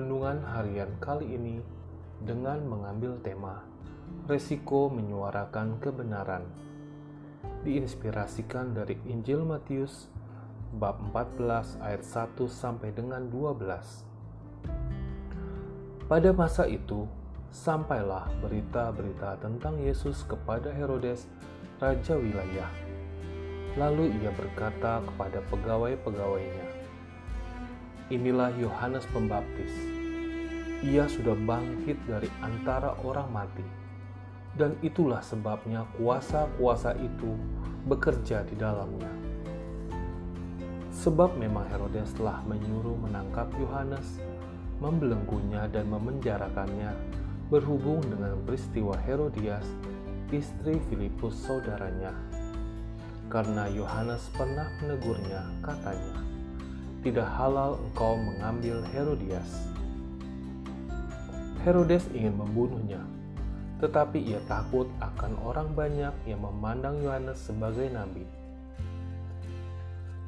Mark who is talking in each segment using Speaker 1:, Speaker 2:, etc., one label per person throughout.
Speaker 1: renungan harian kali ini dengan mengambil tema Resiko Menyuarakan Kebenaran. Diinspirasikan dari Injil Matius bab 14 ayat 1 sampai dengan 12. Pada masa itu, sampailah berita-berita tentang Yesus kepada Herodes, raja wilayah. Lalu ia berkata kepada pegawai-pegawainya, Inilah Yohanes Pembaptis. Ia sudah bangkit dari antara orang mati, dan itulah sebabnya kuasa-kuasa itu bekerja di dalamnya. Sebab memang Herodes telah menyuruh menangkap Yohanes, membelenggunya dan memenjarakannya berhubung dengan peristiwa Herodias, istri Filipus saudaranya. Karena Yohanes pernah menegurnya, katanya, tidak halal engkau mengambil Herodias. Herodes ingin membunuhnya, tetapi ia takut akan orang banyak yang memandang Yohanes sebagai nabi.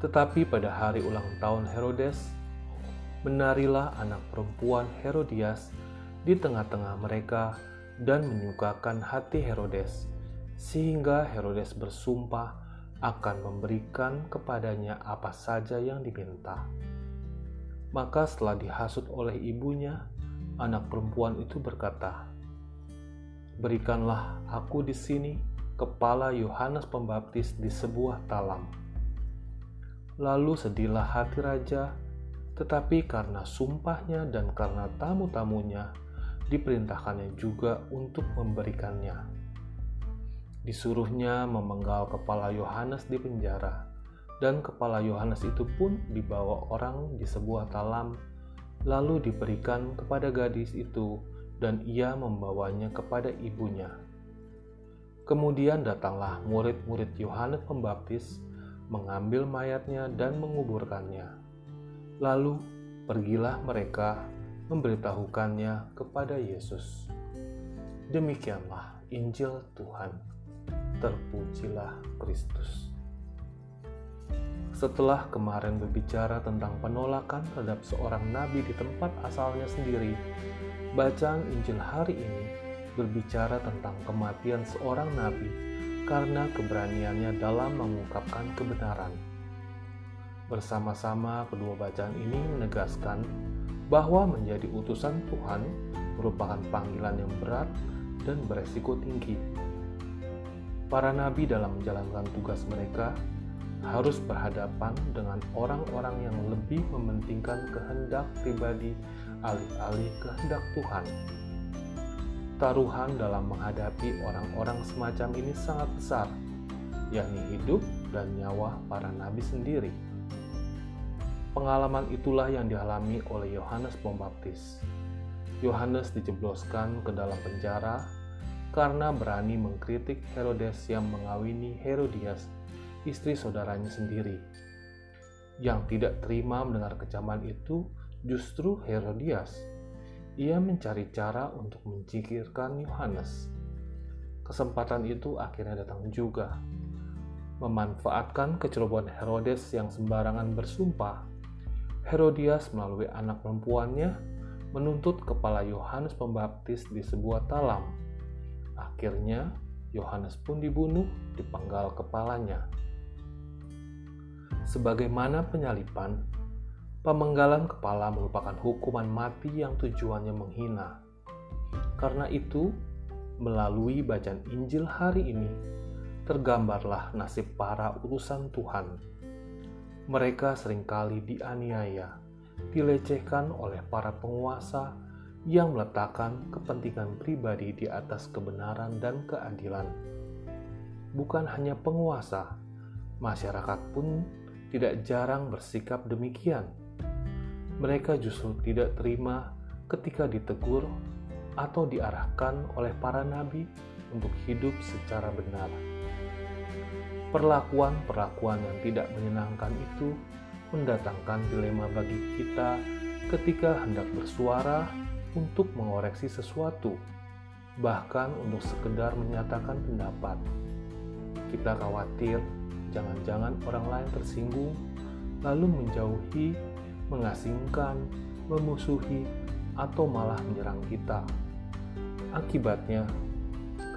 Speaker 1: Tetapi pada hari ulang tahun Herodes, menarilah anak perempuan Herodias di tengah-tengah mereka dan menyukakan hati Herodes, sehingga Herodes bersumpah akan memberikan kepadanya apa saja yang diminta. Maka setelah dihasut oleh ibunya, anak perempuan itu berkata, Berikanlah aku di sini kepala Yohanes Pembaptis di sebuah talam. Lalu sedihlah hati raja, tetapi karena sumpahnya dan karena tamu-tamunya, diperintahkannya juga untuk memberikannya disuruhnya memenggal kepala Yohanes di penjara, dan kepala Yohanes itu pun dibawa orang di sebuah talam, lalu diberikan kepada gadis itu, dan ia membawanya kepada ibunya. Kemudian datanglah murid-murid Yohanes Pembaptis, mengambil mayatnya dan menguburkannya. Lalu pergilah mereka memberitahukannya kepada Yesus. Demikianlah Injil Tuhan terpujilah Kristus. Setelah kemarin berbicara tentang penolakan terhadap seorang nabi di tempat asalnya sendiri, bacaan Injil hari ini berbicara tentang kematian seorang nabi karena keberaniannya dalam mengungkapkan kebenaran. Bersama-sama kedua bacaan ini menegaskan bahwa menjadi utusan Tuhan merupakan panggilan yang berat dan beresiko tinggi para nabi dalam menjalankan tugas mereka harus berhadapan dengan orang-orang yang lebih mementingkan kehendak pribadi alih-alih kehendak Tuhan. Taruhan dalam menghadapi orang-orang semacam ini sangat besar, yakni hidup dan nyawa para nabi sendiri. Pengalaman itulah yang dialami oleh Yohanes Pembaptis. Yohanes dijebloskan ke dalam penjara karena berani mengkritik Herodes yang mengawini Herodias, istri saudaranya sendiri. Yang tidak terima mendengar kecaman itu justru Herodias. Ia mencari cara untuk mencikirkan Yohanes. Kesempatan itu akhirnya datang juga. Memanfaatkan kecerobohan Herodes yang sembarangan bersumpah, Herodias melalui anak perempuannya menuntut kepala Yohanes Pembaptis di sebuah talam Akhirnya, Yohanes pun dibunuh, dipenggal kepalanya. Sebagaimana penyalipan, pemenggalan kepala merupakan hukuman mati yang tujuannya menghina. Karena itu, melalui bacaan Injil hari ini, tergambarlah nasib para urusan Tuhan. Mereka sering kali dianiaya, dilecehkan oleh para penguasa, yang meletakkan kepentingan pribadi di atas kebenaran dan keadilan. Bukan hanya penguasa, masyarakat pun tidak jarang bersikap demikian. Mereka justru tidak terima ketika ditegur atau diarahkan oleh para nabi untuk hidup secara benar. Perlakuan-perlakuan yang tidak menyenangkan itu mendatangkan dilema bagi kita ketika hendak bersuara untuk mengoreksi sesuatu, bahkan untuk sekedar menyatakan pendapat. Kita khawatir jangan-jangan orang lain tersinggung, lalu menjauhi, mengasingkan, memusuhi, atau malah menyerang kita. Akibatnya,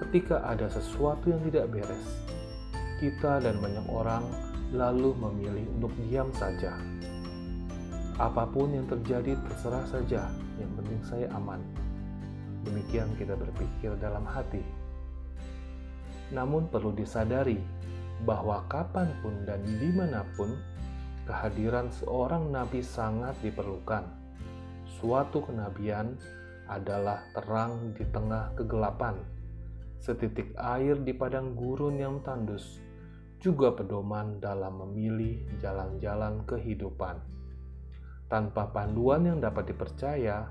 Speaker 1: ketika ada sesuatu yang tidak beres, kita dan banyak orang lalu memilih untuk diam saja. Apa pun yang terjadi terserah saja, yang penting saya aman. Demikian kita berpikir dalam hati. Namun perlu disadari bahwa kapan pun dan di mana pun kehadiran seorang nabi sangat diperlukan. Suatu kenabian adalah terang di tengah kegelapan, setitik air di padang gurun yang tandus, juga pedoman dalam memilih jalan-jalan kehidupan. Tanpa panduan yang dapat dipercaya,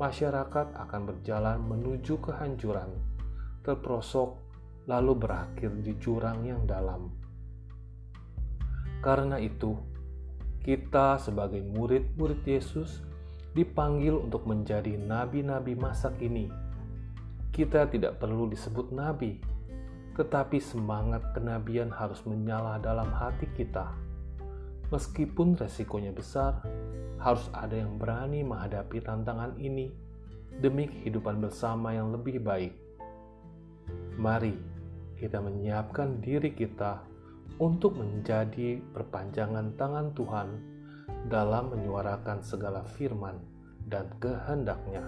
Speaker 1: masyarakat akan berjalan menuju kehancuran, terprosok, lalu berakhir di jurang yang dalam. Karena itu, kita sebagai murid-murid Yesus dipanggil untuk menjadi nabi-nabi masa kini. Kita tidak perlu disebut nabi, tetapi semangat kenabian harus menyala dalam hati kita. Meskipun resikonya besar, harus ada yang berani menghadapi tantangan ini demi kehidupan bersama yang lebih baik. Mari kita menyiapkan diri kita untuk menjadi perpanjangan tangan Tuhan dalam menyuarakan segala firman dan kehendaknya.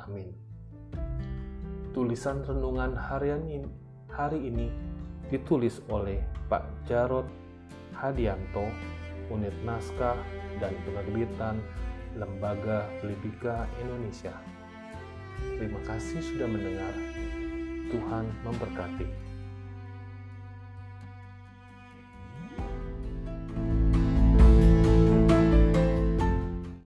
Speaker 1: Amin. Tulisan renungan harian ini, hari ini ditulis oleh Pak Jarod Hadianto, Unit Naskah dan Penerbitan Lembaga Libika Indonesia. Terima kasih sudah mendengar. Tuhan memberkati.